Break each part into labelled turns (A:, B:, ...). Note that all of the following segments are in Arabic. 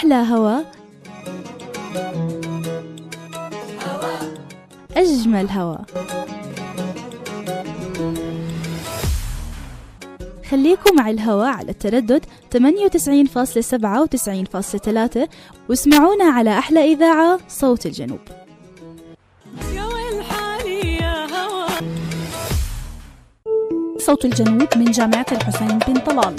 A: أحلى هوا. أجمل هوا. خليكم مع الهوا على التردد 98.7 و 90.3 واسمعونا على أحلى إذاعة صوت الجنوب.
B: صوت الجنوب من جامعة الحسين بن طلال.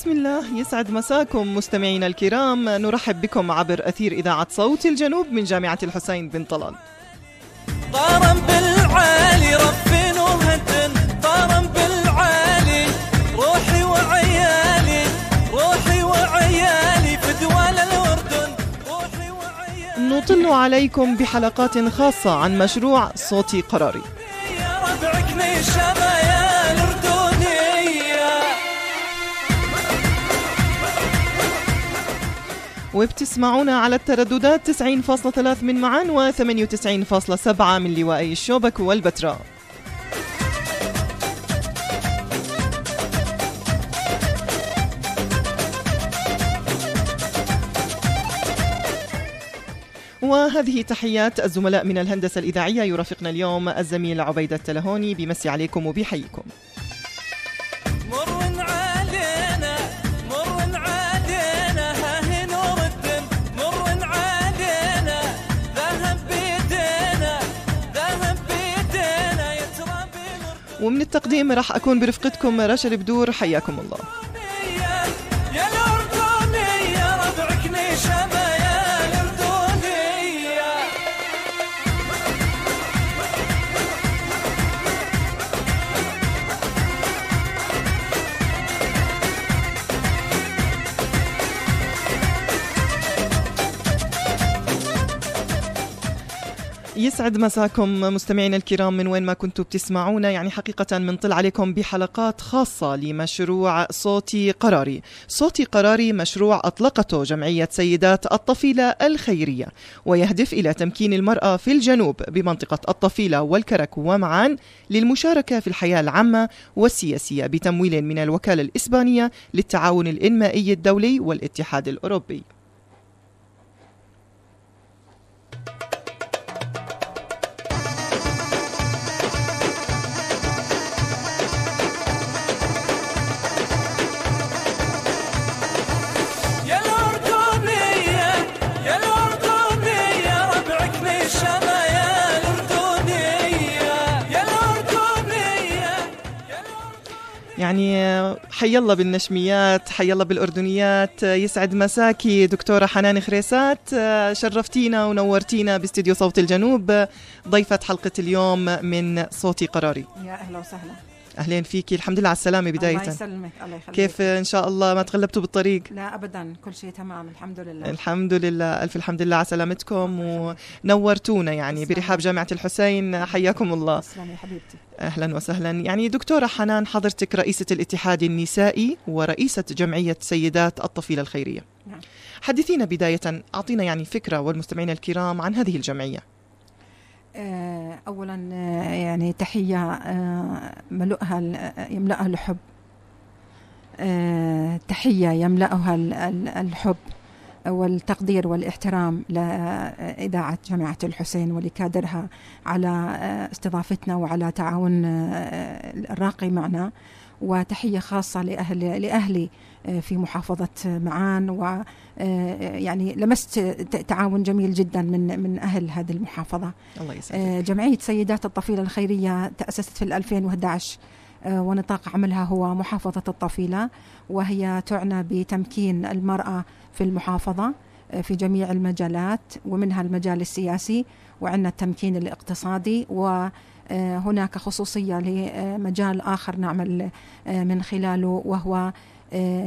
C: بسم الله يسعد مساكم مستمعينا الكرام. نرحب بكم عبر أثير إذاعة صوت الجنوب من جامعة الحسين بن طلال.
D: طارم بالعالي رفين وهدن طارم بالعالي روحي وعيالي روحي وعيالي في دوال الأردن. روحي وعيالي.
C: نطل عليكم بحلقات خاصة عن مشروع صوتي قراري.
D: يا ربعك نشمة
C: وبتسمعونا على الترددات 90.3 من معان و 98.7 من لوائي الشوبك والبتراء. وهذه تحيات الزملاء من الهندسة الإذاعية يرافقنا اليوم الزميل عبيدة التلهوني. بمسي عليكم وبيحييكم ومن التقديم راح أكون برفقتكم رشا البدور حياكم الله. يسعد مساكم مستمعينا الكرام من وين ما كنتوا بتسمعونا. يعني حقيقة منطل عليكم بحلقات خاصة لمشروع صوتي قراري. صوتي قراري مشروع أطلقته جمعية سيدات الطفيلة الخيرية ويهدف إلى تمكين المرأة في الجنوب بمنطقة الطفيلة والكرك ومعان للمشاركة في الحياة العامة والسياسية بتمويل من الوكالة الإسبانية للتعاون الإنمائي الدولي والاتحاد الأوروبي. يعني حي الله بالنشميات حي الله بالأردنيات يسعد مساكي دكتورة حنان خريسات. شرفتينا ونورتينا باستديو صوت الجنوب ضيفة حلقة اليوم من صوتي قراري.
E: يا أهلا وسهلا.
C: أهلين فيكي. الحمد لله على السلامة
E: الله
C: بداية.
E: يسلمك الله يخليك.
C: كيف إن شاء الله ما تغلبتوا بالطريق؟
E: لا ابدا. كل شيء تمام الحمد لله.
C: الحمد لله. ألف الحمد لله على سلامتكم. ونورتونا يعني برحاب جامعة الحسين. حياكم الله.
E: تسلمي حبيبتي.
C: أهلا وسهلا. يعني دكتورة حنان حضرتك رئيسة الاتحاد النسائي ورئيسة جمعية سيدات الطفيلة الخيرية.
E: نعم.
C: حدثينا بداية. أعطينا يعني فكرة والمستمعين الكرام عن هذه
E: الجمعية. اولا آه، يعني تحية آه، ملؤها آه، يملأها الحب. آه، تحية يملأها ال- ال- الحب والتقدير والإحترام لإذاعة جامعة الحسين ولكادرها على آه، استضافتنا وعلى تعاون آه، الراقي معنا. وتحية خاصة لأهل لأهلي. آه، في محافظة معان و آه، يعني لمست تعاون جميل جدا من من أهل هذه المحافظة.
C: الله يسعدك.
E: آه، جمعية سيدات الطفيلة الخيرية تأسست في 2011 آه، ونطاق عملها هو محافظة الطفيلة وهي تعنى بتمكين المرأة في المحافظة في جميع المجالات ومنها المجال السياسي وعندنا التمكين الاقتصادي وهناك خصوصية لمجال آخر نعمل من خلاله وهو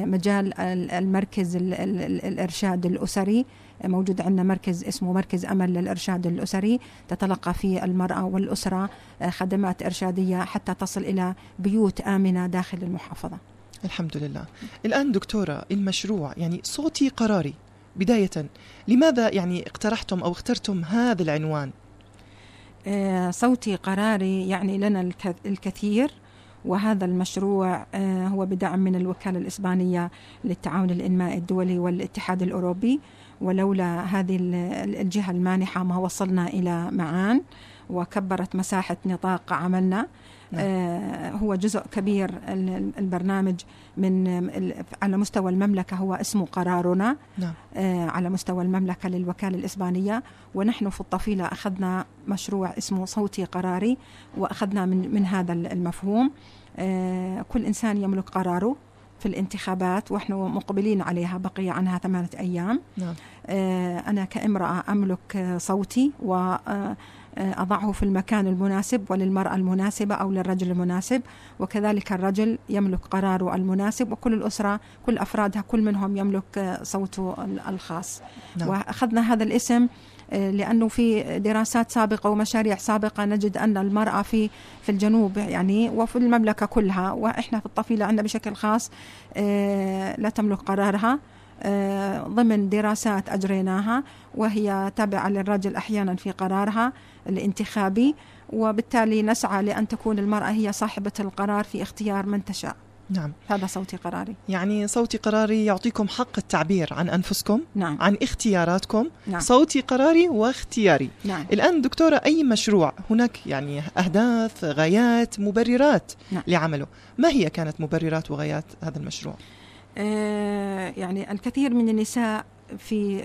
E: مجال ال- المركز ال- ال- ال- الإرشاد الأسري. موجود عندنا مركز اسمه مركز أمل للإرشاد الأسري. تتلقى فيه المرأة والأسرة. آه، خدمات إرشادية حتى تصل إلى بيوت آمنة داخل المحافظة.
C: الحمد لله. الآن دكتورة المشروع يعني صوتي قراري. بداية لماذا يعني اقترحتم أو اخترتم هذا العنوان؟
E: آه، صوتي قراري يعني لنا الك- الكثير. وهذا المشروع آه، هو بدعم من الوكالة الإسبانية للتعاون الإنمائي الدولي والاتحاد الأوروبي. ولولا هذه ال- ال- الجهة المانحة ما وصلنا إلى معان وكبرت مساحة نطاق عملنا. هو جزء كبير ال- ال- البرنامج من على مستوى المملكة هو اسمه قرارنا
C: نعم.
E: آه، على مستوى المملكة للوكالة الإسبانية. ونحن في الطفيلة أخذنا مشروع اسمه صوتي قراري وأخذنا من, من هذا المفهوم. آه، كل إنسان يملك قراره في الانتخابات ونحن مقبلين عليها بقي عنها ثمانية أيام.
C: نعم.
E: آه، أنا كامرأة أملك آه، صوتي وأضعه في المكان المناسب وللمرأة المناسبة أو للرجل المناسب وكذلك الرجل يملك قراره المناسب وكل الأسرة كل أفرادها كل منهم يملك آه، صوته ال- الخاص
C: نعم.
E: وأخذنا هذا الاسم آه، لأنه في دراسات سابقة ومشاريع سابقة نجد أن المرأة في في الجنوب يعني وفي المملكة كلها وإحنا في الطفيلة عندنا بشكل خاص آه، لا تملك قرارها ضمن دراسات أجريناها وهي تابعة للرجل أحيانا في قرارها الانتخابي وبالتالي نسعى لأن تكون المرأة هي صاحبة القرار في اختيار من تشاء.
C: نعم.
E: هذا صوتي قراري.
C: يعني صوتي قراري يعطيكم حق التعبير عن أنفسكم
E: نعم.
C: عن اختياراتكم.
E: نعم.
C: صوتي قراري واختياري.
E: نعم.
C: الآن دكتورة أي مشروع؟ هناك يعني أهداف غايات مبررات
E: نعم.
C: لعمله. ما هي كانت مبررات وغايات هذا المشروع؟
E: آه، يعني الكثير من النساء في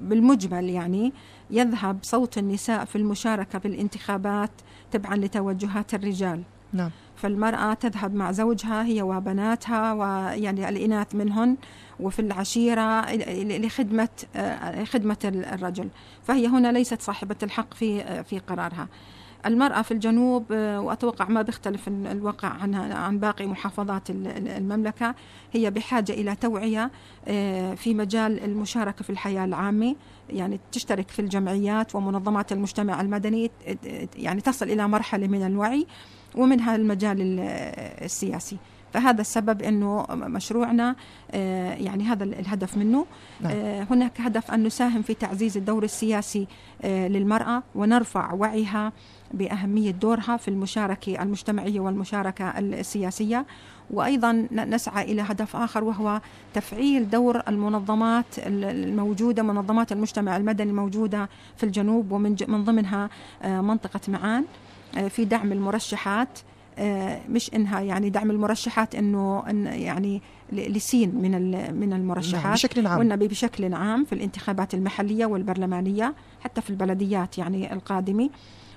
E: بالمجمل يعني يذهب صوت النساء في المشاركة في الانتخابات تبعا لتوجهات الرجال.
C: نعم.
E: فالمرأة تذهب مع زوجها هي وبناتها ويعني الإناث منهن وفي العشيرة لخدمة آه، خدمة الرجل. فهي هنا ليست صاحبة الحق في آه، في قرارها. المرأة في الجنوب آه، وأتوقع ما بيختلف ال- الواقع عنها عن باقي محافظات ال- ال- المملكة. هي بحاجة إلى توعية آه، في مجال المشاركة في الحياة العامة. يعني تشترك في الجمعيات ومنظمات المجتمع المدني يعني تصل إلى مرحلة من الوعي ومنها المجال ال- السياسي. فهذا السبب إنه مشروعنا آه، يعني هذا الهدف منه.
C: نعم.
E: هناك هدف أن نساهم في تعزيز الدور السياسي للمرأة ونرفع وعيها بأهمية دورها في المشاركة المجتمعية والمشاركة السياسية. وأيضا نسعى إلى هدف آخر وهو تفعيل دور المنظمات ال- الموجودة منظمات المجتمع المدني الموجودة في الجنوب ومن من ضمنها آه، منطقة معان آه، في دعم المرشحات. آه، مش إنها يعني دعم المرشحات إنه إن يعني لسين من من
C: نعم
E: المرشحات.
C: بشكل عام.
E: والنبي بشكل عام في الانتخابات المحلية والبرلمانية حتى في البلديات يعني القادمة.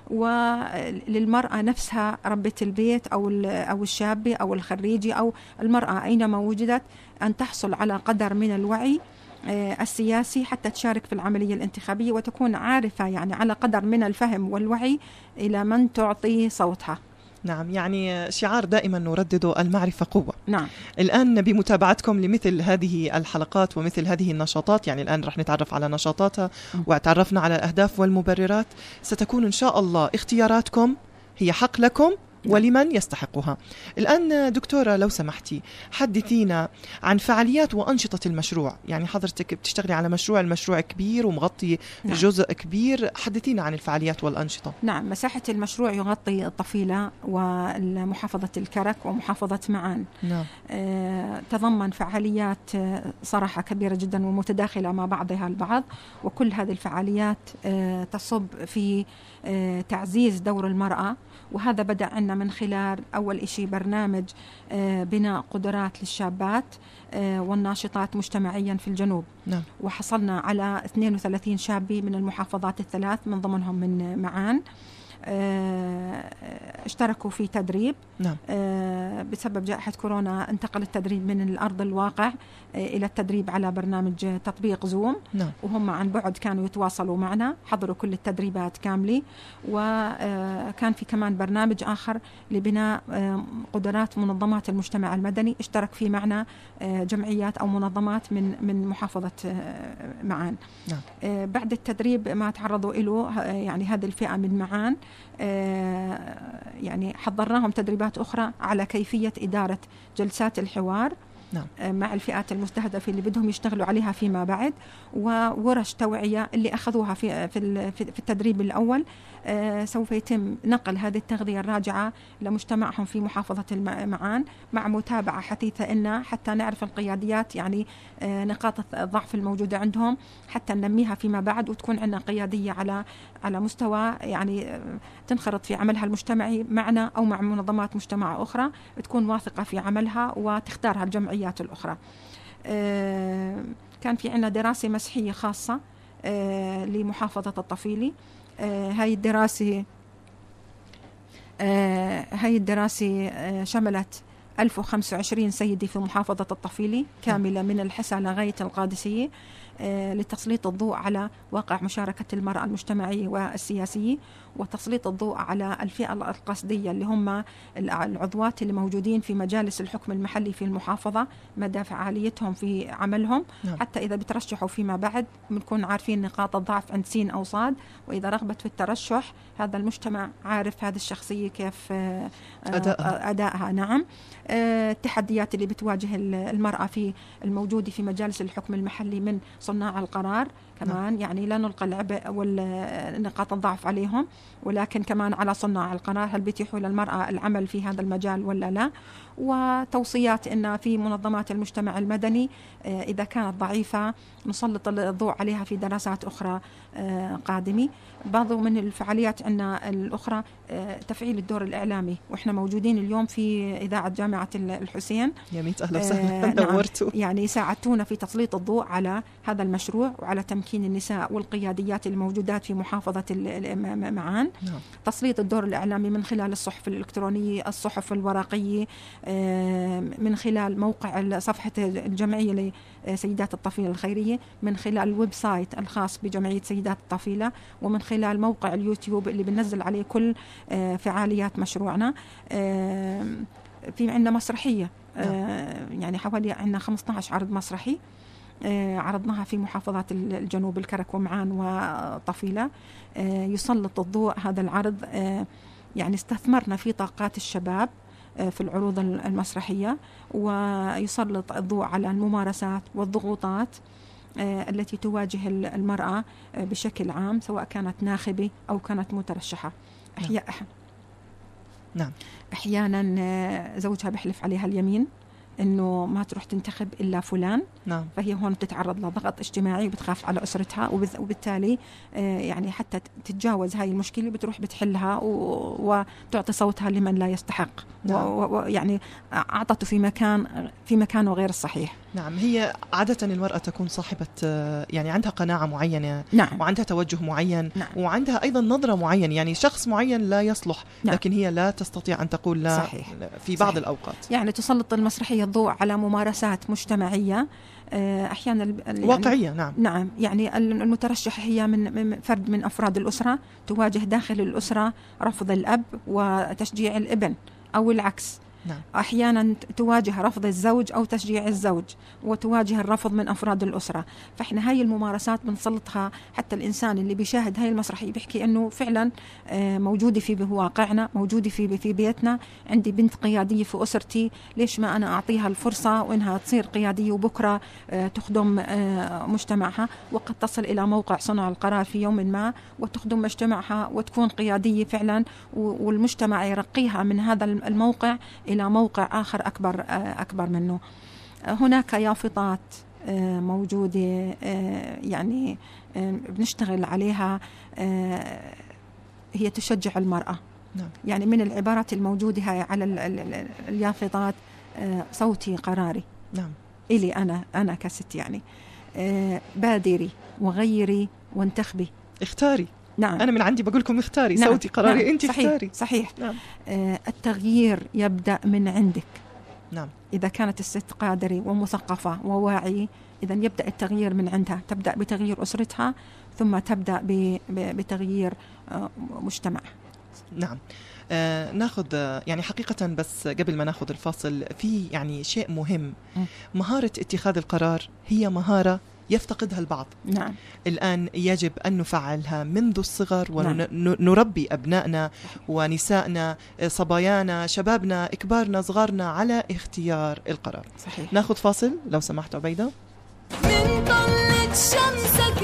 E: وللمرأة نفسها ربة البيت أو أو الشابة أو الخريجة أو المرأة أينما وجدت أن تحصل على قدر من الوعي آه، السياسي حتى تشارك في العملية الانتخابية وتكون عارفة يعني على قدر من الفهم والوعي إلى من تعطي صوتها.
C: نعم يعني شعار دائما نردده المعرفة قوة.
E: نعم.
C: الآن بمتابعتكم لمثل هذه الحلقات ومثل هذه النشاطات يعني الآن رح نتعرف على نشاطاتها. وتعرفنا على الأهداف والمبررات. ستكون إن شاء الله اختياراتكم هي حق لكم ولمن يستحقها. الآن دكتورة لو سمحتي حدثينا عن فعاليات وأنشطة المشروع. يعني حضرتك بتشتغلي على مشروع المشروع كبير ومغطي
E: نعم.
C: جزء كبير. حدثينا عن الفعاليات والأنشطة.
E: نعم مساحة المشروع يغطي الطفيلة ومحافظة الكرك ومحافظة معان.
C: نعم.
E: آه، تضمن فعاليات آه، صراحة كبيرة جدا ومتداخلة مع بعضها البعض. وكل هذه الفعاليات آه، تصب في آه، تعزيز دور المرأة. وهذا بدأ عندنا من خلال أول إشي برنامج آه، بناء قدرات للشابات آه، والناشطات مجتمعيا في الجنوب.
C: نعم.
E: وحصلنا على 32 شابة من المحافظات الثلاث من ضمنهم من معان. اشتركوا في تدريب.
C: نعم.
E: آه، بسبب جائحة كورونا انتقل التدريب من الأرض الواقع آه، إلى التدريب على برنامج آه، تطبيق زوم
C: نعم.
E: وهم عن بعد كانوا يتواصلوا معنا حضروا كل التدريبات كاملة. وكان في كمان برنامج آخر لبناء آه، قدرات منظمات المجتمع المدني. اشترك فيه معنا آه، جمعيات أو منظمات من من محافظة آه، معان.
C: نعم.
E: آه، بعد التدريب ما تعرضوا له آه، يعني هذه الفئة من معان. آه، يعني حضرناهم تدريبات أخرى على كيفية إدارة جلسات الحوار.
C: نعم.
E: آه، مع الفئات المستهدفة اللي بدهم يشتغلوا عليها فيما بعد وورش توعية اللي أخذوها في في ال- في في التدريب الأول آه، سوف يتم نقل هذه التغذية الراجعة لمجتمعهم في محافظة الم- معان مع متابعة حثيثة إنا حتى نعرف القياديات يعني آه، نقاط الضعف الموجودة عندهم حتى ننميها فيما بعد وتكون عندنا قيادية على على مستوى يعني آه، تنخرط في عملها المجتمعي معنا أو مع منظمات مجتمع أخرى تكون واثقة في عملها وتختارها الجمعيات الأخرى. آه، كان في عندنا دراسة مسحية خاصة آه، لمحافظة الطفيلي. آه، هاي الدراسة هاي الدراسة شملت 1025 سيدة في محافظة الطفيلي كاملة من الحسا لغاية القادسية لتسليط الضوء على واقع مشاركة المرأة المجتمعية والسياسية. وتسليط الضوء على الفئة القصدية اللي هم الع- العضوات اللي موجودين في مجالس الحكم المحلي في المحافظة مدى فعاليتهم في عملهم.
C: نعم.
E: حتى إذا بترشحوا فيما بعد بنكون عارفين نقاط الضعف عند سين أو صاد. وإذا رغبت في الترشح هذا المجتمع عارف هذه الشخصية كيف آه، آه،
C: أدائها.
E: أدائها. نعم. آه، التحديات اللي بتواجه ال- المرأة في الموجودة في مجالس الحكم المحلي من صناع القرار. كمان يعني لا نلقى العبء والنقاط الضعف عليهم ولكن كمان على صناع القرار هل بيتيحوا للمرأة العمل في هذا المجال ولا لا؟ وتوصيات أن في منظمات المجتمع المدني آه، إذا كانت ضعيفة نسلط الضوء عليها في دراسات أخرى آه، قادمة. بعض من الفعاليات عندنا الأخرى آه، تفعيل الدور الإعلامي. وإحنا موجودين اليوم في إذاعة جامعة الحسين.
C: يا ميت
E: أهلا
C: وسهلا
E: نعم. يعني ساعدتونا في تسليط الضوء على هذا المشروع وعلى تمكين النساء والقياديات الموجودات في محافظة معان.
C: نعم.
E: تسليط الدور الإعلامي من خلال الصحف الإلكترونية الصحف الورقية من خلال موقع صفحة الجمعية لسيدات الطفيلة الخيرية من خلال ال website الخاص بجمعية سيدات الطفيلة ومن خلال موقع اليوتيوب اللي بننزل عليه كل آه، فعاليات مشروعنا. في عندنا مسرحية آه، يعني حوالي عندنا 15 عرض مسرحي. عرضناها في محافظات ال- الجنوب الكرك ومعان وطفيلة. آه، يسلط الضوء هذا العرض. آه، يعني استثمرنا في طاقات الشباب آه، في العروض ال- المسرحية ويسلط الضوء على الممارسات والضغوطات آه، التي تواجه ال- المرأة آه، بشكل عام سواء كانت ناخبة أو كانت مترشحة. أحياء
C: نعم.
E: أحيانا آه، زوجها بيحلف عليها اليمين. إنه ما تروح تنتخب إلا فلان.
C: نعم.
E: فهي هون بتتعرض لضغط اجتماعي وبتخاف على أسرتها وبالتالي آه، يعني حتى تتجاوز هاي المشكلة بتروح بتحلها وتعطي صوتها لمن لا يستحق.
C: نعم.
E: ويعني أعطته في مكان في مكانه غير الصحيح.
C: نعم هي عادة المرأة تكون صاحبة يعني عندها قناعة معينة
E: نعم
C: وعندها توجه معين
E: نعم.
C: وعندها أيضا نظرة معين يعني شخص معين لا يصلح
E: نعم.
C: لكن هي لا تستطيع أن تقول لا
E: صحيح.
C: في بعض
E: صحيح.
C: الأوقات
E: يعني تسلط المسرحية الضوء على ممارسات مجتمعية آه، أحيانا يعني
C: واقعية نعم
E: نعم يعني المترشح هي من من فرد من أفراد الأسرة تواجه داخل الأسرة رفض الأب وتشجيع الابن أو العكس
C: نعم.
E: أحيانا تواجه رفض الزوج أو تشجيع الزوج وتواجه الرفض من أفراد الأسرة. فإحنا هاي الممارسات بنسلطها حتى الإنسان اللي بيشاهد هاي المسرحيه بيحكي إنه فعلا آه، موجودة في واقعنا موجودة في في بيتنا. عندي بنت قيادية في أسرتي ليش ما أنا أعطيها الفرصة وإنها تصير قيادية وبكرة آه، تخدم آه، مجتمعها؟ وقد تصل إلى موقع صنع القرار في يوم ما وتخدم مجتمعها وتكون قيادية فعلا والمجتمع يرقيها من هذا الموقع إلى موقع آخر أكبر آه، أكبر منه. هناك يافطات آه، موجودة آه، يعني بنشتغل عليها هي تشجع المرأة.
C: نعم.
E: يعني من العبارات الموجودة هاي على ال- ال- ال- اليافطات صوتي قراري.
C: نعم
E: إلي أنا أنا كست يعني بادري وغيري وانتخبي
C: اختاري
E: نعم.
C: أنا من عندي بقول لكم اختاري
E: نعم.
C: صوتي قراري
E: نعم.
C: أنت
E: صحيح
C: اختاري.
E: صحيح.
C: نعم.
E: آه، التغيير يبدأ من عندك.
C: نعم.
E: إذا كانت الست قادرة ومثقفة وواعية إذا يبدأ التغيير من عندها. تبدأ بتغيير أسرتها ثم ب- بتغيير آه، مجتمعها
C: نعم. آه ناخذ يعني حقيقة بس قبل ما ناخذ الفاصل في يعني شيء مهم. مهارة اتخاذ القرار هي مهارة يفتقدها البعض.
E: نعم.
C: الآن يجب أن نفعلها منذ الصغر
E: نعم.
C: ونربي أبنائنا ونسائنا صبايانا شبابنا كبارنا صغارنا على اختيار القرار.
E: صحيح.
C: ناخذ فاصل لو سمحت عبيدة.
D: من طلة شمسك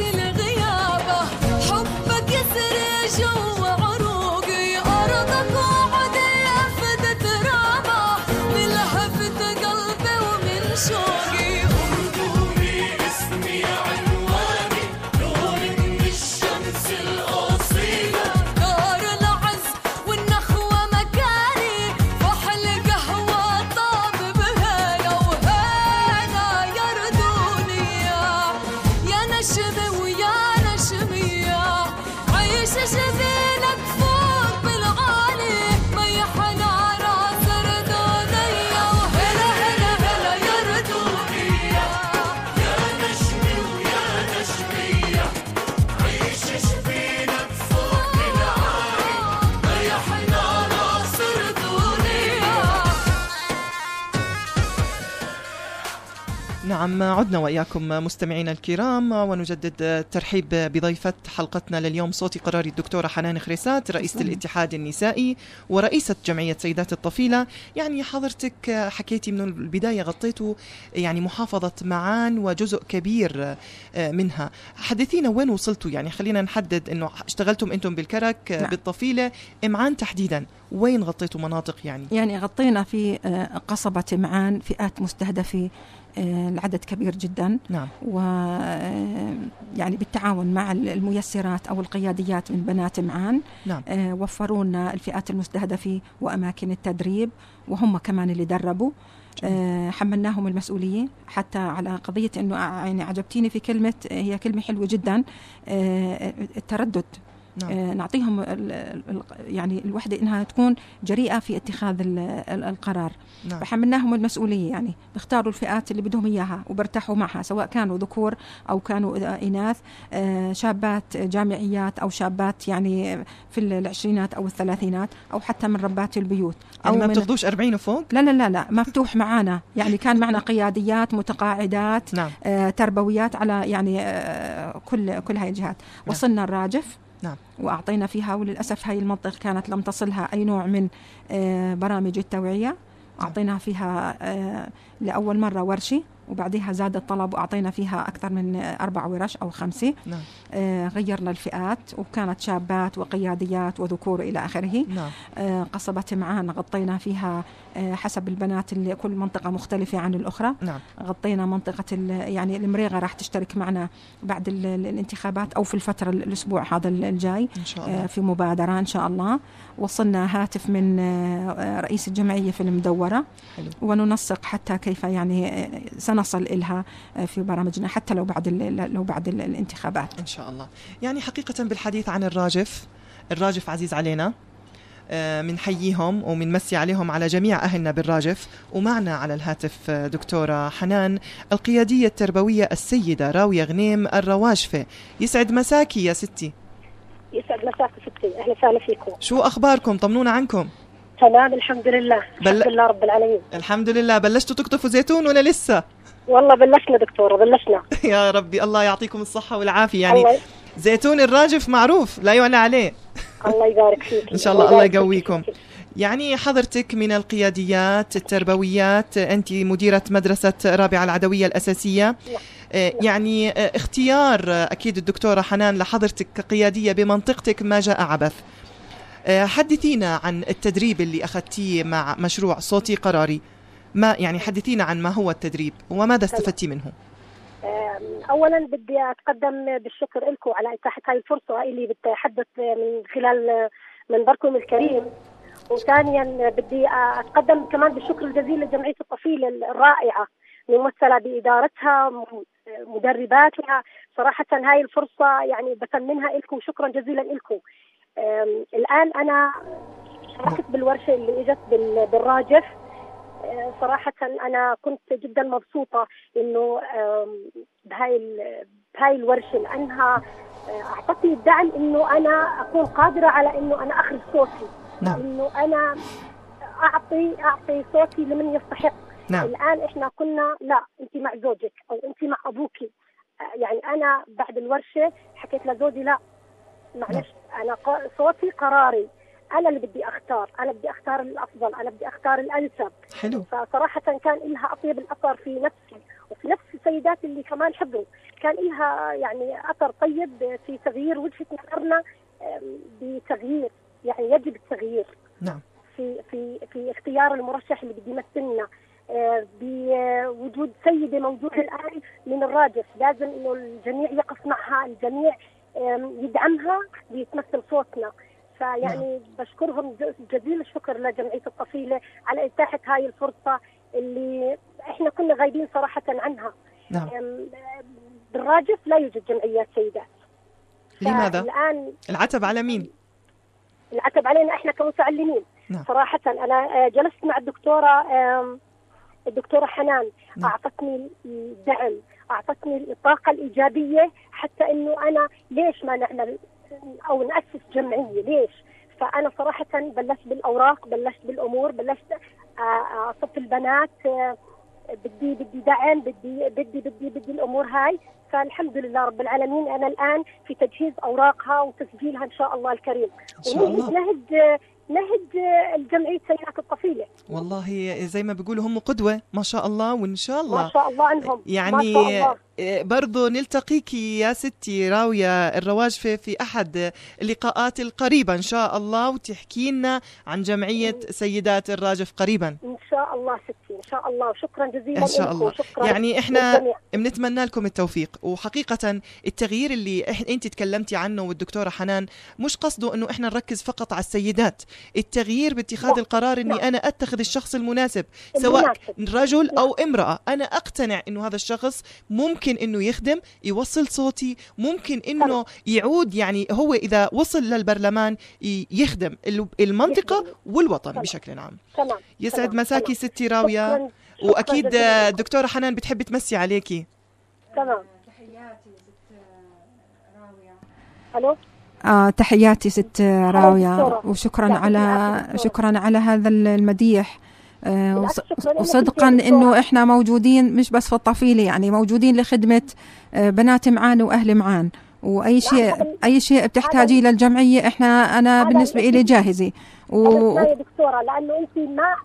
C: نعم عدنا وإياكم مستمعينا الكرام ونجدد الترحيب بضيفة حلقتنا لليوم صوتي قراري الدكتورة حنان خريسات رئيسة. الاتحاد النسائي ورئيسة جمعية سيدات الطفيلة يعني حضرتك حكيتي من البداية غطيتوا يعني محافظة معان وجزء كبير منها حدثينا وين وصلتوا يعني خلينا نحدد إنه اشتغلتم أنتم بالكرك
E: نعم.
C: بالطفيلة معان تحديدا وين غطيتوا مناطق يعني
E: يعني غطينا في قصبة معان فئات مستهدفة العدد كبير جدا.
C: نعم.
E: و آه، يعني بالتعاون مع الميسرات أو القياديات من بنات معان
C: نعم.
E: آه، وفروا لنا الفئات المستهدفة وأماكن التدريب وهم كمان اللي دربوا. آه، حملناهم المسؤولية حتى على قضية إنه يعني عجبتيني في كلمة هي كلمة حلوة جدا. آه، التردد.
C: نعم.
E: آه، نعطيهم يعني الوحدة إنها تكون جريئة في اتخاذ ال- ال- القرار.
C: نعم.
E: فحملناهم المسؤولية يعني بيختاروا الفئات اللي بدهم إياها وبرتاحوا معها سواء كانوا ذكور أو كانوا إناث آه، شابات جامعيات أو شابات يعني في العشرينات أو الثلاثينات أو حتى من ربات البيوت. أو
C: يعني ما بتاخذوش 40 وفوق؟
E: لا لا لا لا مفتوح معانا. يعني كان معنا قياديات متقاعدات
C: نعم.
E: آه، تربويات على يعني كل كل هاي الجهات. وصلنا الراجف.
C: نعم.
E: وأعطينا فيها وللأسف هاي المنطقة كانت لم تصلها أي نوع من آه، برامج التوعية. أعطينا فيها آه، لأول مرة ورشة وبعدها زاد الطلب وأعطينا فيها أكثر من آه، أربع ورش أو خمسة.
C: نعم.
E: آه، غيرنا الفئات وكانت شابات وقياديات وذكور إلى آخره.
C: نعم.
E: آه، قصبة معان غطينا فيها حسب البنات اللي كل منطقة مختلفة عن الأخرى.
C: نعم.
E: غطينا منطقة ال- يعني المريغة راح تشترك معنا بعد ال- ال- الانتخابات أو في الفترة ال- الأسبوع هذا ال- الجاي
C: إن شاء
E: آه،
C: الله.
E: في مبادرة إن شاء الله. وصلنا هاتف من آه، آه، رئيس الجمعية في المدورة.
C: حلو.
E: وننسق حتى كيف يعني آه، سنصل إلها آه، في برامجنا حتى لو بعد لو بعد ال- الانتخابات.
C: إن شاء الله. يعني حقيقة بالحديث عن الراجف الراجف عزيز علينا. آه، منحييهم ومنمسي عليهم على جميع أهلنا بالراجف. ومعنا على الهاتف آه، دكتورة حنان القيادية التربوية السيدة راوية غنيم الرواشفة يسعد مساكي يا ستي.
F: يسعد مساك ستي. أهلا وسهلا فيكم.
C: شو أخباركم؟ طمنونا عنكم.
F: تمام الحمد لله.
C: بل-
F: الحمد لله رب العالمين.
C: الحمد لله. بلشتوا تقطفوا زيتون ولا لسه؟
F: والله بلشنا دكتورة بلشنا.
C: يا ربي الله يعطيكم الصحة والعافية. يعني
F: الله
C: زيتون الراجف معروف لا يعلى عليه.
F: الله يبارك فيك.
C: إن شاء الله الله يقويكم. يعني حضرتك من القياديات التربويات أنت مديرة مدرسة رابعة العدوية الأساسية. آه، يعني آه، اختيار آه، أكيد الدكتورة حنان لحضرتك كقيادية بمنطقتك ما جاء عبث. حدثينا عن التدريب اللي أخذتيه مع مشروع صوتي قراري. ما يعني حدثينا عن ما هو التدريب وماذا استفدتي منه؟
F: اولا بدي أتقدم بالشكر لكم على إتاحة هاي الفرصة اللي بتحدث من خلال منبركم الكريم. وثانيا بدي أتقدم كمان بالشكر الجزيل لجمعية الطفيله الرائعة ممثلة بإدارتها مدرباتها. صراحة هاي الفرصة يعني بثمنها لكم شكرا جزيلا لكم الآن أنا شاركت بالورشة اللي إجت بال- بالراجف. صراحة أنا كنت جدا مبسوطة إنه بهاي بهاي الورشة لأنها آه، أعطتني الدعم إنه أنا أكون قادرة على إنه أنا أخرج صوتي.
C: نعم.
F: إنه أنا أعطي أعطي صوتي لمن يستحق.
C: نعم.
F: الآن إحنا كنا لا أنت مع زوجك أو أنت مع أبوك. يعني أنا بعد الورشة حكيت لزوجي لا معلش أنا ق- صوتي قراري. أنا اللي بدي أختار أنا بدي أختار الأفضل أنا بدي أختار الأنسب.
C: حلو.
F: فصراحة كان لها أطيب الأثر في نفسي وفي نفس السيدات اللي كمان حضروا كان لها يعني أثر طيب في تغيير وجهة نظرنا بتغيير يعني يجب التغيير.
C: نعم.
F: في في في اختيار المرشح اللي بده يمثلنا آه، بوجود سيدة موجودة الآن من الراجح. لازم إنه الجميع يقف معها الجميع يدعمها ليتمثل صوتنا. فيعني بشكرهم ج- جزيل الشكر لجمعية الطفيله على إتاحة هاي الفرصة اللي إحنا كنا غايبين صراحة عنها
C: نعم
F: بالراجف لا يوجد جمعيات سيدات
C: لماذا؟
F: الان
C: العتب على مين؟
F: العتب علينا إحنا كمتعلمين
C: نعم.
F: صراحة أنا آه، جلست مع الدكتورة آم، الدكتورة حنان
C: نعم.
F: أعطتني الدعم أعطتني الطاقة الإيجابية حتى إنه أنا ليش ما نعمل أو نأسس جمعية. ليش؟ فأنا صراحة بلشت بالأوراق بلشت بالأمور بلشت آه، آه، أصف البنات آه، بدي بدي دعم بدي بدي بدي بدي الأمور هاي. فالحمد لله رب العالمين أنا الآن في تجهيز أوراقها وتسجيلها إن شاء الله الكريم.
C: إن شاء الله.
F: نهج الجمعية سيدات الطفيلة
C: والله زي ما بيقولوا هم قدوة ما شاء الله وإن شاء الله.
F: ما شاء الله عنهم. ما
C: يعني
F: شاء الله.
C: آه، برضو نلتقيك يا ستي راوية الرواج في, في أحد اللقاءات القريبة إن شاء الله وتحكي لنا عن جمعية سيدات الراجف قريبا.
F: إن شاء الله ستي إن شاء الله وشكرا جزيلا
C: إن شاء الله.
F: وشكرا
C: يعني
F: للجميع.
C: بنتمنى لكم التوفيق وحقيقة التغيير اللي. أنت تكلمتي عنه والدكتورة حنان مش قصده إنه إحنا نركز فقط على السيدات التغيير باتخاذ
F: لا،
C: القرار إني
F: لا.
C: أنا أتخذ الشخص المناسب سواء
F: المناسب.
C: رجل أو امرأة أنا أقتنع إنه هذا الشخص ممكن إنه يخدم يوصل صوتي ممكن إنه يعود يعني هو إذا وصل للبرلمان يخدم ال- المنطقة
F: يخدم.
C: والوطن. بشكل عام
F: تمام
C: يسعد مساكي. ستي راوية
F: شكراً- وأكيد.
C: دكتورة حنان بتحبي تمسي عليكي
F: تمام ألو
E: آه تحياتي ست راوية. وشكرا على. شكرا على هذا المديح آه وصدقا. إنه إحنا موجودين مش بس في الطفيلة يعني موجودين لخدمة آه، بنات معان وأهل معان وأي شيء أي شيء بتحتاجيه للجمعية إحنا
F: أنا
E: بالنسبة لي
F: جاهزة
E: و...
F: يا دكتورة لأنه أنت ما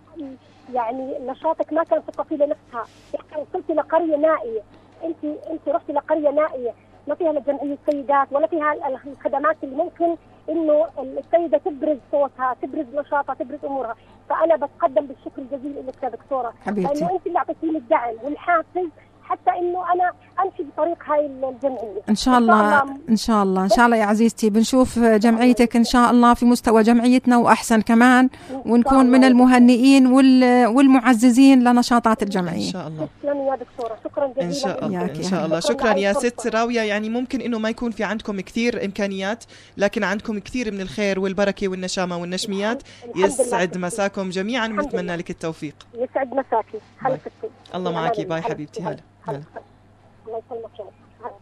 F: يعني نشاطك ما كان في الطفيلة نفسها. يعني وصلتي لقرية نائية. أنت أنت رحتي لقرية نائية. ما فيها لا جمعية سيدات ولا فيها ال- الخدمات اللي ممكن إنه السيدة تبرز صوتها تبرز نشاطها تبرز أمورها. فأنا بتقدم بالشكر الجزيل لك يا دكتورة.
E: حبيبتي.
F: لأنه أنت اللي أعطيتيني الدعم والحافز حتى إنه أنا أمشي بطريق هاي الجمعية.
E: إن شاء الله إن شاء الله. إن شاء الله يا عزيزتي. بنشوف جمعيتك إن شاء الله في مستوى جمعيتنا وأحسن كمان ونكون من. المهنئين وال... والمعززين لنشاطات
C: إن
E: الجمعيه
C: شاء الله.
F: تسلمي يا دكتورة. شكرا جزيلا.
C: إن شاء الله.
E: إن
C: شاء. الله.
F: شكراً
C: يا. ست راوية. يعني ممكن إنه ما يكون في عندكم كثير إمكانيات لكن عندكم كثير من الخير والبركة والنشامة والنشميات. يسعد. مساكم جميعا. ونتمنى. لك التوفيق.
F: يسعد مساكي. هلا
C: الله معك. باي. حبيبتي. هلا. هلا.
F: الله يسلمك يا رب. هلا.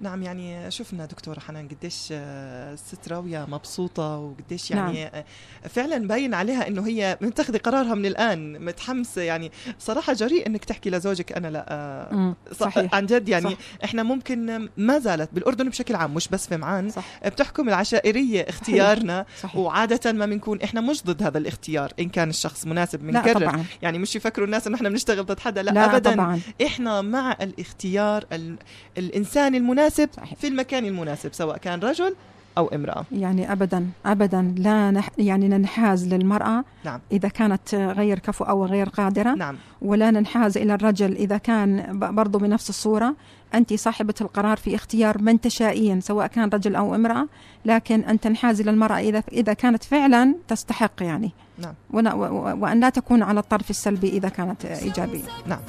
C: نعم يعني شفنا دكتورة حنان قديش آه، الست راوية مبسوطة وقديش يعني نعم. فعلا باين عليها إنه هي متخذة قرارها من الآن متحمسة يعني. صراحة جريء إنك تحكي لزوجك أنا لا آه،
E: صحيح.
C: عن جد يعني
E: صح.
C: إحنا ممكن ما زالت بالأردن بشكل عام مش بس في معان
E: صح.
C: بتحكم العشائرية اختيارنا
E: صحيح.
C: وعادة ما بنكون إحنا مش ضد هذا الاختيار إن كان الشخص مناسب
E: لا
C: بنكرر
E: طبعا.
C: يعني مش يفكروا الناس إنه إحنا بنشتغل ضد حدا لا,
E: لا
C: ابدا.
E: طبعا.
C: إحنا مع الاختيار ال... الإنسان المناسب
E: صحيح.
C: في المكان المناسب سواء كان رجل أو امرأة
E: يعني ابدا ابدا لا نح يعني ننحاز للمرأة
C: نعم.
E: إذا كانت غير كفؤ أو غير قادرة
C: نعم
E: ولا ننحاز إلى الرجل إذا كان برضو بنفس الصورة أنت صاحبة القرار في اختيار من تشائين سواء كان رجل أو امرأة لكن أن تنحازي للمراه إذا إذا كانت فعلا تستحق يعني
C: نعم.
E: ون- و- و- وأن لا تكون على الطرف السلبي إذا كانت إيجابية
C: نعم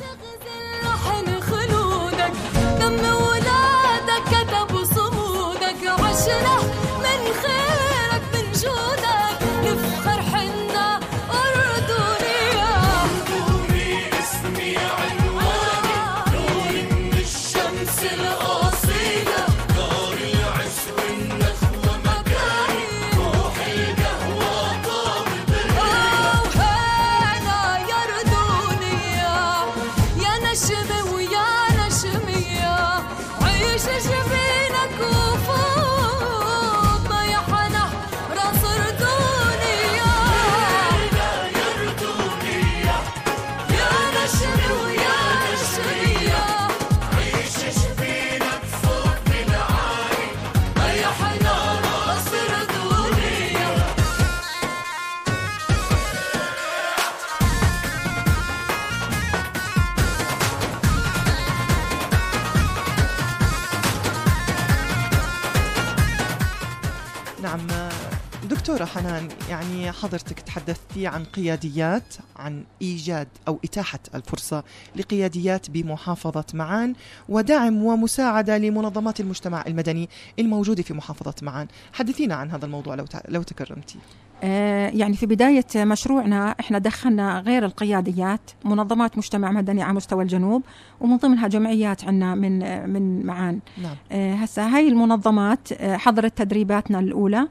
C: دكتورة حنان يعني حضرتك تحدثتي عن قياديات عن إيجاد أو إتاحة الفرصة لقياديات بمحافظة معان ودعم ومساعدة لمنظمات المجتمع المدني الموجودة في محافظة معان. حدثينا عن هذا الموضوع لو لو تكرمتي.
E: آه، يعني في بداية مشروعنا إحنا دخلنا غير القياديات منظمات مجتمع مدني على مستوى الجنوب ومن ضمنها جمعيات عندنا من من معان.
C: نعم.
E: آه، هسه هاي المنظمات آه، حضرت تدريباتنا الأولى.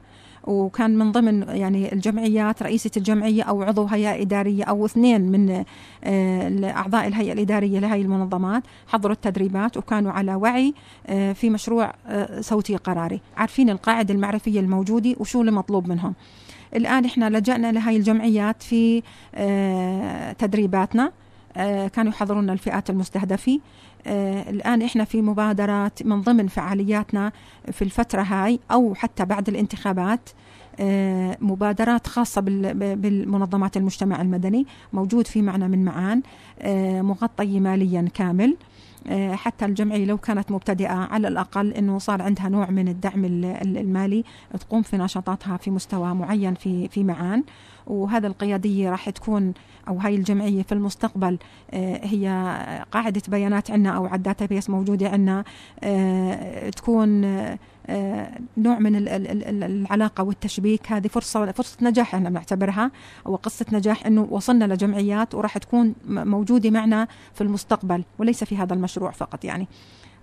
E: وكان من ضمن يعني الجمعيات رئيسة الجمعية أو عضو هيئة إدارية أو اثنين من آه، أعضاء الهيئة الإدارية لهذه المنظمات حضروا التدريبات وكانوا على وعي آه، في مشروع آه، صوتي قراري عارفين القاعدة المعرفية الموجودة وشو المطلوب منهم. الآن إحنا لجأنا لهذه الجمعيات في تدريباتنا كانوا يحضرون الفئات المستهدفة. الآن إحنا في مبادرات من ضمن فعالياتنا في الفترة هاي أو حتى بعد الانتخابات آه، مبادرات خاصة بالمنظمات المجتمع المدني موجود في معنا من معان آه، مغطي ماليا كامل آه، حتى الجمعية لو كانت مبتدئة على الأقل أنه صار عندها نوع من الدعم ال- ال- المالي تقوم في نشاطاتها في مستوى معين في معان. وهذا القيادية راح تكون أو هاي الجمعية في المستقبل آه، هي قاعدة بيانات عندنا أو على بيس موجودة عندنا آه، تكون آه، نوع من ال- ال- ال- العلاقة والتشبيك. هذه فرصة فرصة نجاح إحنا بنعتبرها أو قصة نجاح أنه وصلنا لجمعيات وراح تكون موجودة معنا في المستقبل وليس في هذا المشروع فقط يعني.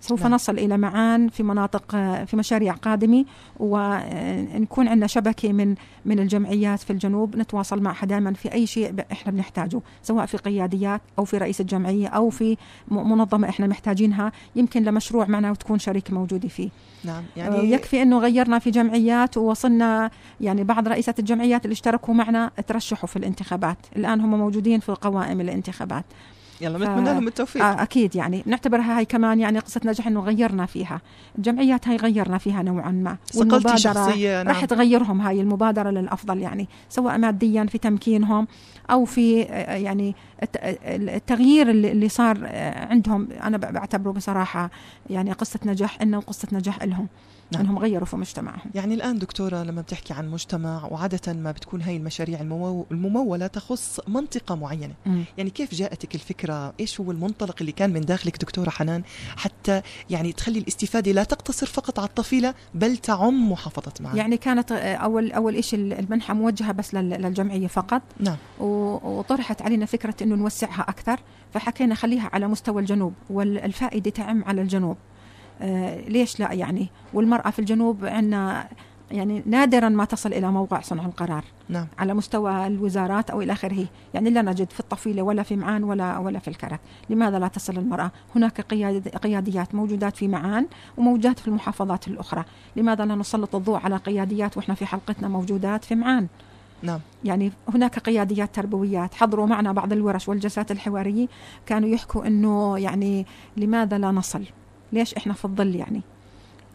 E: سوف
C: نعم.
E: نصل إلى معان في مناطق آه، في مشاريع قادمة ونكون عندنا شبكة من من الجمعيات في الجنوب نتواصل معها دائما في أي شيء إحنا بنحتاجه سواء في قياديات أو في رئيس الجمعية أو في منظمة إحنا محتاجينها يمكن لمشروع معنا وتكون شريك موجودة فيه.
C: نعم
E: يعني
C: يعني
E: يكفي إنه غيرنا في جمعيات ووصلنا يعني بعض رئيسات الجمعيات اللي اشتركوا معنا ترشحوا في الانتخابات. الآن هم موجودين في قوائم الانتخابات.
C: يلا بنتمنى لهم التوفيق.
E: آه أكيد يعني. نعتبرها هاي كمان يعني قصة نجاح إنه غيرنا فيها. الجمعيات هاي غيرنا فيها نوعا ما.
C: صقلتي شخصية
E: راح
C: نعم
E: تغيرهم هاي المبادرة للأفضل يعني سواء ماديا في تمكينهم أو في آه، يعني الت- التغيير اللي اللي صار آه، عندهم. أنا بعتبره بصراحة يعني قصة نجاح إنه قصة نجاح لهم
C: نعم.
E: إنهم غيروا في مجتمعهم.
C: يعني الآن دكتورة لما بتحكي عن مجتمع وعادة ما بتكون هاي المشاريع الممو- الممولة تخص منطقة معينة.
E: مم.
C: يعني كيف جاءتك الفكرة؟ إيش هو المنطلق اللي كان من داخلك دكتورة حنان؟ حتى يعني تخلي الاستفادة لا تقتصر فقط على الطفيلة بل تعم محافظة معان
E: يعني كانت أول أول شيء المنحة موجهة بس لل- للجمعية فقط.
C: نعم.
E: وطرحت علينا فكرة إنه نوسعها أكثر فحكينا خليها على مستوى الجنوب والفائدة تعم على الجنوب. ليش لا يعني؟ والمرأة في الجنوب عندنا يعني نادرا ما تصل إلى موقع صنع القرار.
C: نعم.
E: على مستوى الوزارات أو إلى آخره، يعني لا نجد في الطفيلة ولا في معان ولا ولا في الكرك، لماذا لا تصل المرأة؟ هناك قياد قياديات موجودات في معان وموجودات في المحافظات الأخرى، لماذا لا نسلط الضوء على قياديات وإحنا في حلقتنا موجودات في معان؟
C: نعم.
E: يعني هناك قياديات تربويات. حضروا معنا بعض الورش والجلسات الحوارية. كانوا يحكوا إنه يعني لماذا لا نصل؟ ليش إحنا في الظل يعني؟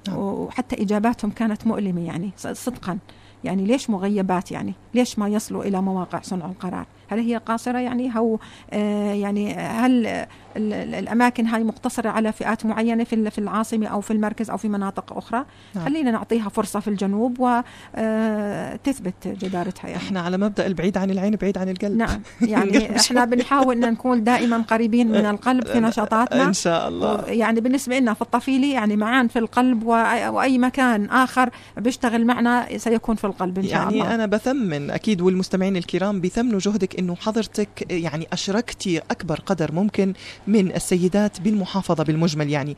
C: نعم.
E: وحتى إجاباتهم كانت مؤلمة يعني صدقا يعني ليش مغيبات يعني ليش ما يصلوا إلى مواقع صنع القرار هل هي قاصرة يعني؟ هو آه يعني هل ال- ال- الأماكن هاي مقتصرة على فئات معينة في في العاصمة أو في المركز أو في مناطق أخرى؟
C: نعم.
E: خلينا نعطيها فرصة في الجنوب وتثبت جدارتها يعني.
C: إحنا على مبدأ البعيد عن العين بعيد عن القلب.
E: نعم. يعني إحنا بنحاول أن نكون دائما قريبين من القلب في نشاطاتنا.
C: إن شاء الله.
E: يعني بالنسبة لنا في الطفيلة يعني معان في القلب وأي, مكان آخر بيشتغل معنا سيكون في القلب إن شاء
C: يعني
E: الله.
C: أنا بثمن أكيد والمستمعين الكرام بيثمنوا جهدك إنه حضرتك يعني أشركتي أكبر قدر ممكن من السيدات بالمحافظة بالمجمل يعني.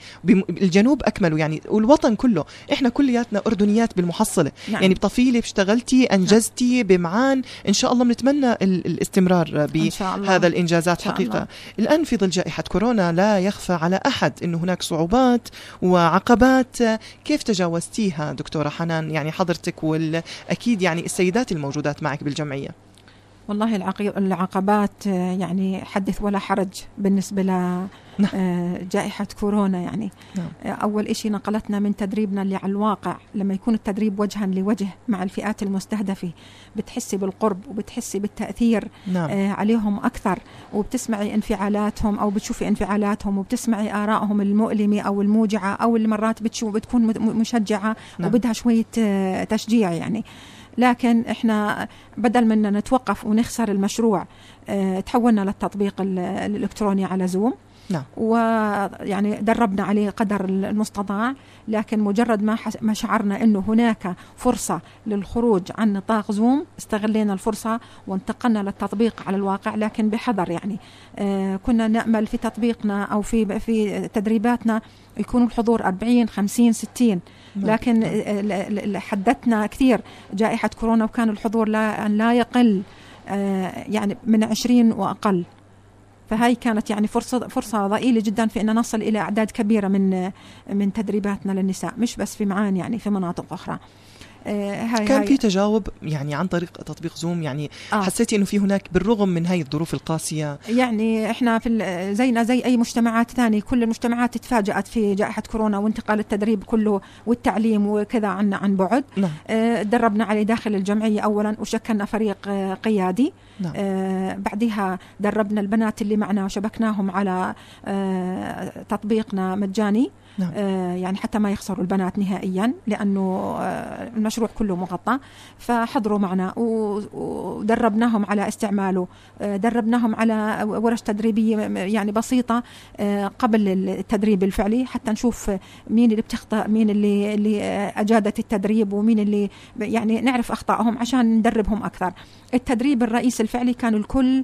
C: الجنوب أكمله يعني والوطن كله. إحنا كلياتنا أردنيات بالمحصلة.
E: نعم.
C: يعني بطفيلة اشتغلتي أنجزتي بمعان. إن شاء الله بنتمنى ال- الاستمرار بهذا الإنجازات
E: إن شاء
C: حقيقة.
E: الله.
C: الآن في ظل جائحة كورونا لا يخفى على أحد أنه هناك صعوبات وعقبات. كيف تجاوزتيها دكتورة حنان؟ يعني حضرتك والأكيد يعني السيدات الموجودات معك بالجمعية.
E: والله العقبات آه، يعني حدث ولا حرج بالنسبة ل
C: نعم.
E: آه، كورونا يعني
C: نعم.
E: آه، أول إشي نقلتنا من تدريبنا اللي على الواقع لما يكون التدريب وجها لوجه مع الفئات المستهدفة بتحسي بالقرب وبتحسي بالتأثير
C: نعم
E: عليهم أكثر وبتسمعي انفعالاتهم أو بتشوفي انفعالاتهم وبتسمعي آرائهم المؤلمة أو الموجعة أو اللي مرات بتشوف بتكون مشجعة
C: نعم.
E: وبدها شوية تشجيع يعني لكن إحنا بدل من نتوقف ونخسر المشروع آه، تحولنا للتطبيق ال- الإلكتروني على زوم
C: نعم.
E: ويعني دربنا عليه قدر المستطاع لكن مجرد ما حس- ما شعرنا إنه هناك فرصة للخروج عن نطاق زوم استغلينا الفرصة وانتقلنا للتطبيق على الواقع لكن بحذر يعني آه، كنا نأمل في تطبيقنا أو في في تدريباتنا يكون الحضور 40 50 60
C: نعم.
E: لكن
C: نعم.
E: آه، ل- ل- حددنا كثير جائحة كورونا وكان الحضور لا أن لا يقل آه، يعني من 20 وأقل. فهي كانت يعني فرصة فرصة ضئيلة جدا في أن نصل إلى أعداد كبيرة من من تدريباتنا للنساء مش بس في معان يعني في مناطق أخرى. هاي
C: كان
E: هاي
C: في تجاوب يعني عن طريق تطبيق زوم يعني
E: آه.
C: حسيتي إنه في هناك بالرغم من هاي الظروف القاسية.
E: يعني إحنا في زينا زي أي مجتمعات ثانية كل المجتمعات تفاجأت في جائحة كورونا وانتقال التدريب كله والتعليم وكذا عن عن بعد.
C: نعم.
E: آه، تدربنا عليه داخل الجمعية اولا وشكلنا فريق آه، قيادي.
C: نعم.
E: آه، بعدها دربنا البنات اللي معنا وشبكناهم على آه، تطبيقنا مجاني.
C: نعم.
E: آه، يعني حتى ما يخسروا البنات نهائيا لأنه آه، المشروع كله مغطى. فحضروا معنا ودربناهم على استعماله آه، دربناهم على ورش تدريبية يعني بسيطة قبل التدريب الفعلي حتى نشوف مين اللي بتخطئ مين اللي اللي أجادت التدريب ومين اللي يعني نعرف أخطائهم عشان ندربهم أكثر. التدريب الرئيسي الفعلي كان الكل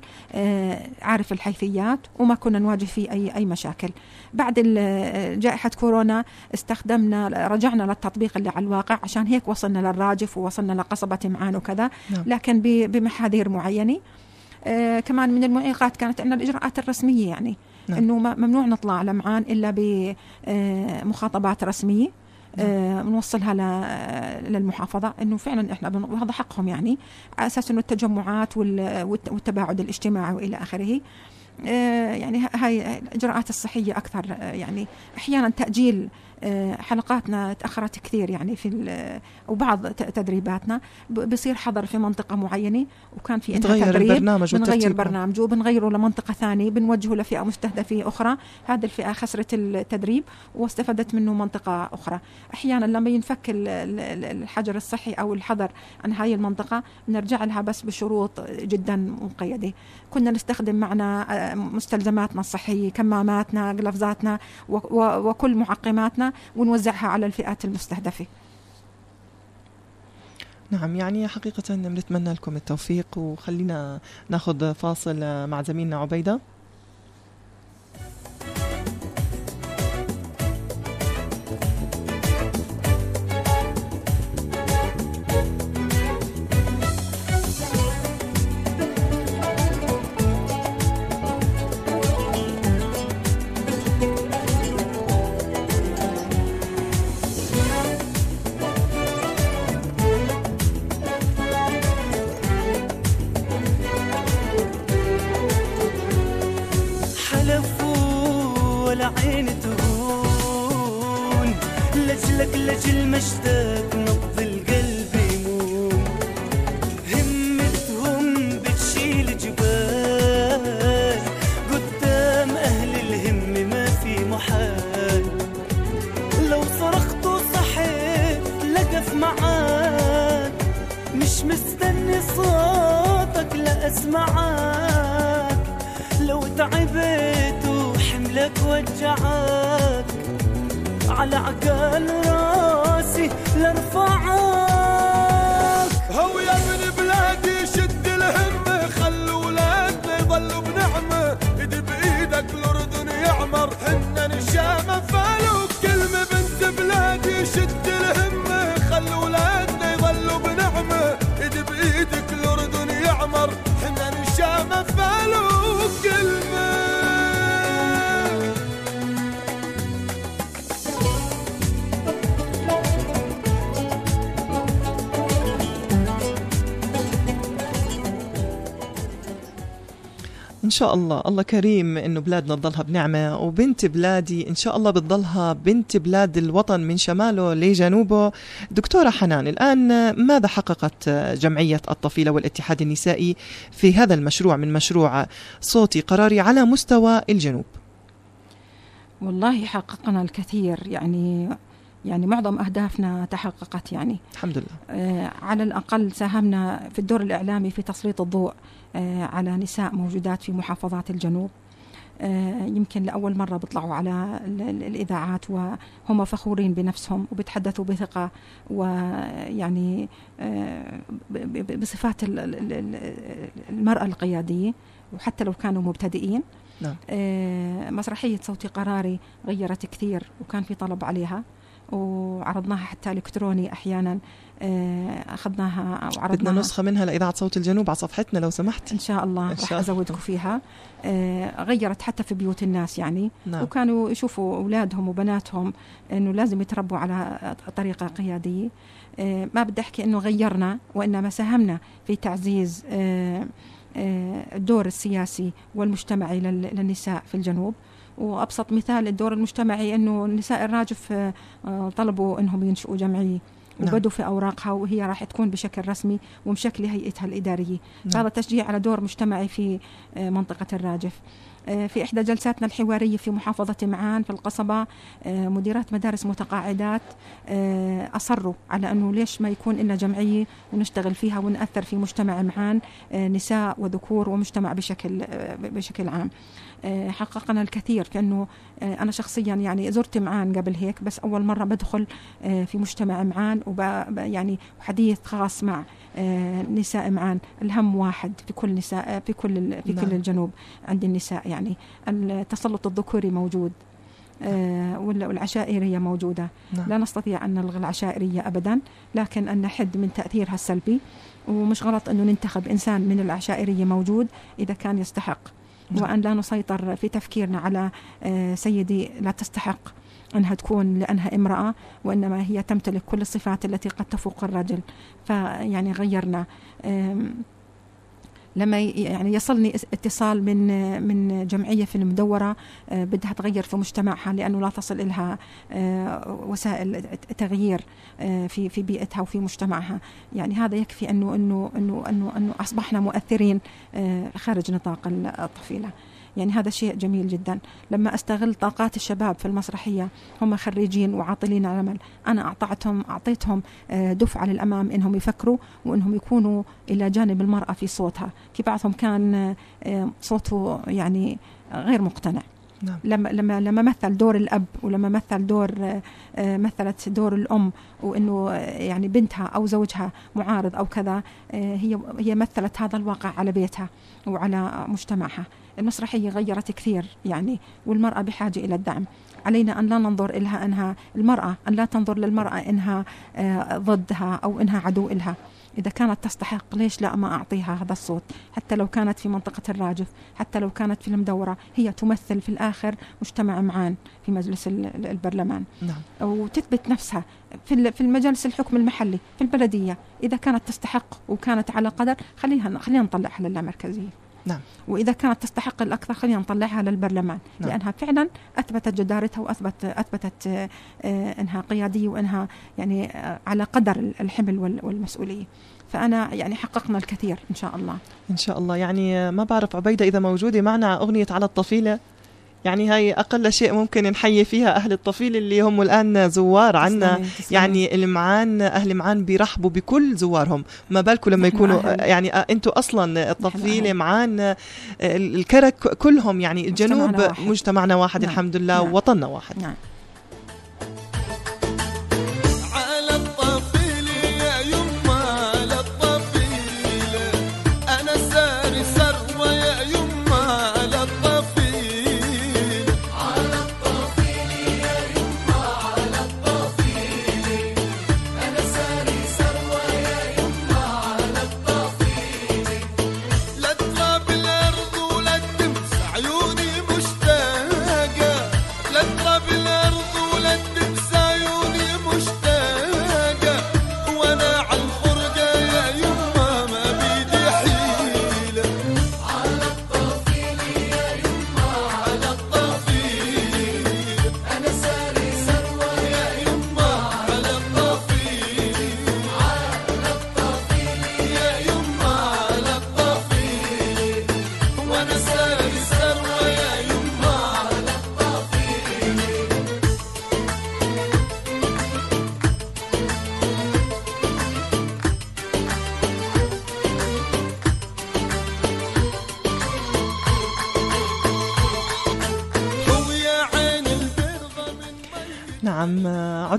E: عارف الحيثيات وما كنا نواجه فيه أي أي مشاكل. بعد جائحة كورونا استخدمنا رجعنا للتطبيق اللي على الواقع. عشان هيك وصلنا للراجف ووصلنا لقصبة معان وكذا.
C: نعم.
E: لكن بمحاذير معينة. آه كمان من المعيقات كانت عندنا الإجراءات الرسمية يعني.
C: نعم.
E: إنه ممنوع نطلع لمعان إلا بمخاطبات رسمية. آه، بنوصلها ل- للمحافظة. إنه فعلا إحنا بن- وهذا حقهم يعني. على أساس إنه التجمعات وال- والت- والتباعد الاجتماعي وإلى آخره. آه، يعني ه- هاي الإجراءات الصحية أكثر آه، يعني أحيانا تأجيل آه، حلقاتنا تأخرت كثير يعني في ال- وبعض تدريباتنا. بصير حضر في منطقة معينة وكان في تدريب.
C: البرنامج
E: بنغير برنامجه وبنغيره لمنطقة ثانية بنوجهه لفئة مستهدفة أخرى. هذه الفئة خسرت التدريب واستفادت منه منطقة أخرى. أحيانا لما ينفك ال- ال- الحجر الصحي أو الحظر عن هاي المنطقة نرجع لها بس بشروط جدا مقيدة. كنا نستخدم معنا آه، مستلزماتنا الصحية كماماتنا قلفزاتنا وكل معقماتنا ونوزعها على الفئات المستهدفة.
C: نعم يعني حقيقة بنتمنى لكم التوفيق وخلينا ناخذ فاصل مع زميلنا عبيدة.
G: لجل مشتاق نبض القلب يمون همتهم بتشيل جبال. قدام أهل الهم ما في محال. لو صرخت وصحيت لقف معاك. مش مستني صوتك لا اسمعك لو تعبت وحملك وجعك. على عقال راسي لارفعك.
H: هو يا ابن بلادي شد الهمة خلوا ولادنا يضلوا بنعمة. إيد بإيدك الأردن يعمر. حنا نشامة فالو كلمة بنت بلادي. شد
C: شاء الله. الله كريم إنه بلادنا تضلها بنعمة وبنت بلادي إن شاء الله بتضلها بنت بلاد الوطن من شماله لجنوبه. دكتورة حنان الآن ماذا حققت جمعية الطفيلة والاتحاد النسائي في هذا المشروع من مشروع صوتي قراري على مستوى الجنوب؟
E: والله حققنا الكثير. يعني يعني معظم أهدافنا تحققت يعني.
C: الحمد لله.
E: آه، على الأقل ساهمنا في الدور الإعلامي في تسليط الضوء. آه، على نساء موجودات في محافظات الجنوب. آه، يمكن لأول مرة بيطلعوا على ال- ال- الإذاعات وهم فخورين بنفسهم وبيتحدثوا بثقة ويعني آه، بصفات ال- ال- ال- المرأة القيادية وحتى لو كانوا مبتدئين.
C: نعم.
E: آه، مسرحية صوتي قراري غيرت كثير وكان في طلب عليها. وعرضناها حتى إلكتروني أحيانا آه، أخذناها
C: بدنا
E: وعرضناها
C: نسخة منها لإذاعة صوت الجنوب على صفحتنا لو سمحت.
E: إن شاء الله.
C: إن شاء الله.
E: أزودكم فيها. آه، غيرت حتى في بيوت الناس يعني.
C: نعم.
E: وكانوا يشوفوا أولادهم وبناتهم إنه لازم يتربوا على طريقة قيادية. آه، ما بدي أحكي إنه غيرنا وإنما ساهمنا في تعزيز الدور السياسي والمجتمعي لل- للنساء في الجنوب. وأبسط مثال الدور المجتمعي أنه النساء الراجف آه، طلبوا أنهم ينشئوا جمعية
C: نعم.
E: وبدوا في أوراقها وهي راح تكون بشكل رسمي ومشكله هيئتها الإدارية
C: نعم.
E: هذا تشجيع على دور مجتمعي في آه، منطقة الراجف آه، في إحدى جلساتنا الحوارية في محافظة معان في القصبة مديرات مدارس متقاعدات أصروا على أنه ليش ما يكون لنا جمعية ونشتغل فيها ونأثر في مجتمع معان نساء وذكور ومجتمع بشكل بشكل عام حققنا الكثير كأنه آه، أنا شخصيا يعني زرت معان قبل هيك بس أول مرة بدخل آه، في مجتمع معان وب يعني حديث خاص مع آه، نساء معان الهم واحد في كل نساء في كل في
C: نعم.
E: كل الجنوب عند النساء يعني التسلط الذكوري موجود آه، وال- والعشائرية موجودة
C: نعم.
E: لا نستطيع أن نلغي العشائرية أبدا لكن أن نحد من تأثيرها السلبي ومش غلط أنه ننتخب إنسان من العشائرية موجود إذا كان يستحق
C: نعم.
E: وأن لا نسيطر في تفكيرنا على آه، سيدي لا تستحق أنها تكون لأنها امرأة وإنما هي تمتلك كل الصفات التي قد تفوق الرجل. فيعني غيرنا. لما يعني يصلني اتصال من من جمعية في المدورة آه، بدها تغير في مجتمعها لأنه لا تصل لها آه، وسائل تغيير آه، في في بيئتها وفي مجتمعها. يعني هذا يكفي أنه أنه أنه أنه أنه أصبحنا مؤثرين خارج نطاق ال- الطفيلة. يعني هذا شيء جميل جدا. لما أستغل طاقات الشباب في المسرحية هم خريجين وعاطلين على العمل. أنا أعطيتهم اعطيتهم دفعة للأمام إنهم يفكروا وإنهم يكونوا إلى جانب المرأة في صوتها. في بعضهم كان آه، صوته يعني غير مقتنع.
C: نعم.
E: لما لما لما مثل دور الأب ولما مثل دور آه، آه، مثلت دور الأم وإنه يعني بنتها أو زوجها معارض أو كذا هي هي مثلت هذا الواقع على بيتها وعلى مجتمعها. المسرحيه غيرت كثير يعني والمرأة بحاجة إلى الدعم. علينا أن لا ننظر لها أنها المرأة أن لا تنظر للمرأة إنها آه، ضدها أو إنها عدو لها إذا كانت تستحق ليش لا ما أعطيها هذا الصوت؟ حتى لو كانت في منطقة الراجف حتى لو كانت في المدورة هي تمثل في الآخر مجتمع معان في مجلس ال- ال- البرلمان.
C: نعم.
E: وتثبت نفسها في في المجالس الحكم المحلي في البلدية. إذا كانت تستحق وكانت على قدر خليها خلينا نطلعها للامركزية.
C: نعم.
E: وإذا كانت تستحق الأكثر خلينا نطلعها للبرلمان
C: نعم.
E: لأنها فعلا أثبتت جدارتها وأثبت أثبتت آه، آه، أنها قيادية وأنها يعني آه، على قدر الحمل وال- والمسؤولية فأنا يعني حققنا الكثير إن شاء الله
C: إن شاء الله يعني ما بعرف عبيدة إذا موجودة معنا أغنية على الطفيلة يعني هاي أقل شيء ممكن نحيي فيها أهل الطفيلة اللي هم الآن زوار عنا. يعني المعان أهل معان بيرحبوا بكل زوارهم ما بالكم لما يكونوا
E: أهل.
C: يعني آه، أنتوا أصلا الطفيلة
E: أهل.
C: معان آه، الكرك كلهم يعني الجنوب
E: مجتمعنا واحد.
C: مجتمعنا واحد
E: نعم.
C: الحمد لله
E: نعم.
C: ووطننا واحد
E: نعم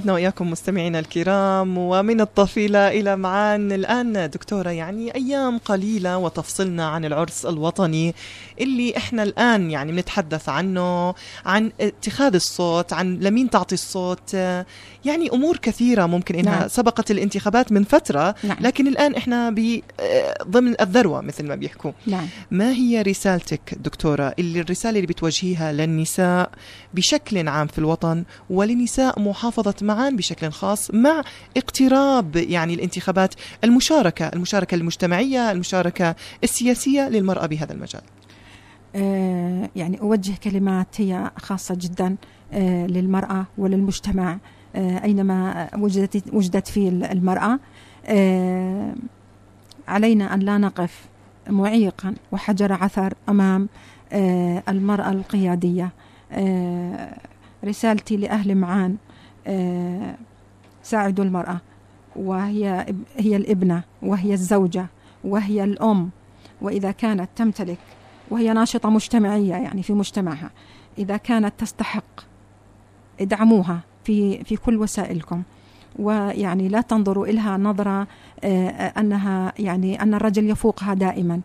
C: عدنا وإياكم مستمعينا الكرام ومن الطفيلة إلى معان. الآن دكتورة يعني أيام قليلة وتفصلنا عن العرس الوطني اللي إحنا الآن يعني بنتحدث عنه عن اتخاذ الصوت عن لمين تعطي الصوت. يعني أمور كثيرة ممكن إنها
E: نعم.
C: سبقت الانتخابات من فترة
E: نعم.
C: لكن الآن إحنا ب ضمن الذروة مثل ما بيحكوا.
E: نعم.
C: ما هي رسالتك دكتورة؟ اللي الرسالة اللي بتوجهيها للنساء بشكل عام في الوطن ولنساء محافظة معان بشكل خاص مع اقتراب يعني الانتخابات المشاركة المشاركة المجتمعية المشاركة السياسية للمرأة بهذا المجال.
E: آه، يعني أوجه كلمات هي خاصة جدا آه، للمرأة وللمجتمع. آه، أينما وجدت وجدت فيه المرأة. آه، علينا أن لا نقف معيقا وحجر عثر أمام آه، المرأة القيادية. آه، رسالتي لأهل معان آه، ساعدوا المرأة وهي هي الإبنة وهي الزوجة وهي الأم وإذا كانت تمتلك وهي ناشطة مجتمعية يعني في مجتمعها إذا كانت تستحق ادعموها. في في كل وسائلكم. ويعني لا تنظروا إلها نظرة آه، أنها يعني أن الرجل يفوقها دائما.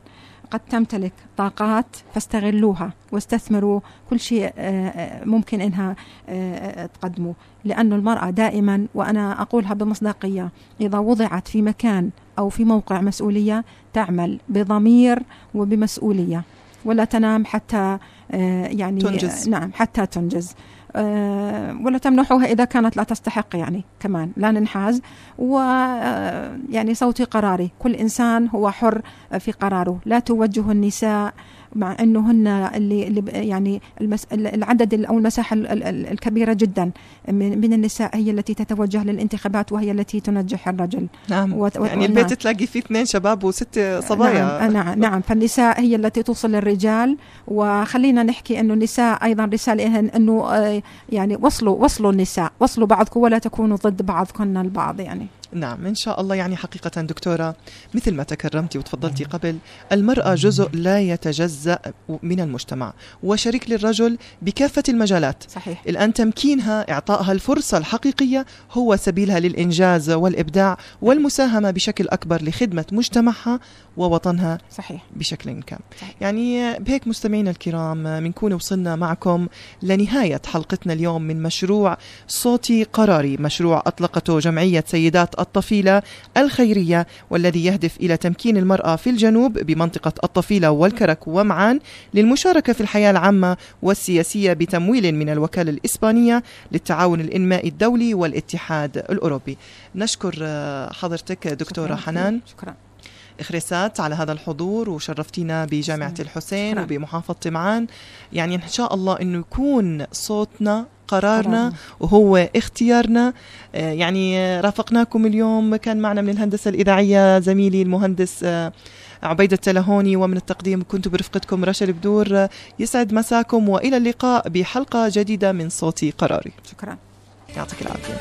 E: قد تمتلك طاقات فاستغلوها واستثمروا كل شيء آه، آه، ممكن إنها تقدمه لأن المرأة دائما وأنا أقولها بمصداقية إذا وضعت في مكان أو في موقع مسؤولية تعمل بضمير وبمسؤولية ولا تنام حتى يعني
C: تنجز.
E: نعم حتى تنجز. ولا تمنحوها إذا كانت لا تستحق يعني كمان لا ننحاز. ويعني صوتي قراري كل إنسان هو حر في قراره. لا توجه النساء مع انه هن اللي, اللي يعني المس... العدد ال- أو المساحة ال- ال- الكبيرة جدا من, من النساء هي التي تتوجه للانتخابات وهي التي تنجح الرجل.
C: نعم.
E: وت-
C: يعني البيت
E: نعم.
C: تلاقي فيه اثنين شباب وست صبايا.
E: نعم, نعم. نعم فالنساء هي التي توصل للرجال. وخلينا نحكي إنه النساء أيضا رسالة إنه آه، يعني وصلوا وصلوا النساء. وصلوا بعضكم ولا تكونوا ضد بعضكن البعض يعني.
C: نعم إن شاء الله يعني حقيقة دكتورة مثل ما تكرمتي وتفضلتي قبل المرأة جزء لا يتجزأ من المجتمع وشريك للرجل بكافة المجالات.
E: صحيح.
C: الآن تمكينها إعطائها الفرصة الحقيقية هو سبيلها للإنجاز والإبداع والمساهمة بشكل أكبر لخدمة مجتمعها ووطنها
E: صحيح.
C: بشكل كامل.
E: صحيح.
C: يعني بهيك مستمعينا الكرام بنكون وصلنا معكم لنهاية حلقتنا اليوم من مشروع صوتي قراري مشروع أطلقته جمعية سيدات الطفيلة الخيرية والذي يهدف إلى تمكين المرأة في الجنوب بمنطقة الطفيلة والكرك ومعان للمشاركة في الحياة العامة والسياسية بتمويل من الوكالة الإسبانية للتعاون الإنمائي الدولي والاتحاد الأوروبي نشكر آه، حضرتك دكتورة
E: شكراً.
C: حنان
E: شكرا
C: إخريسات على هذا الحضور وشرفتينا بجامعة. الحسين. وبمحافظة معان يعني إن شاء الله إنه يكون صوتنا قرارنا. وهو اختيارنا. آه، يعني آه، رافقناكم اليوم كان معنا من الهندسة الإذاعية زميلي المهندس آه، عبيد التلهوني ومن التقديم كنت برفقتكم رشا البدور. يسعد مساكم وإلى اللقاء بحلقة جديدة من صوتي قراري.
E: شكرا.
C: يعطيك العافية.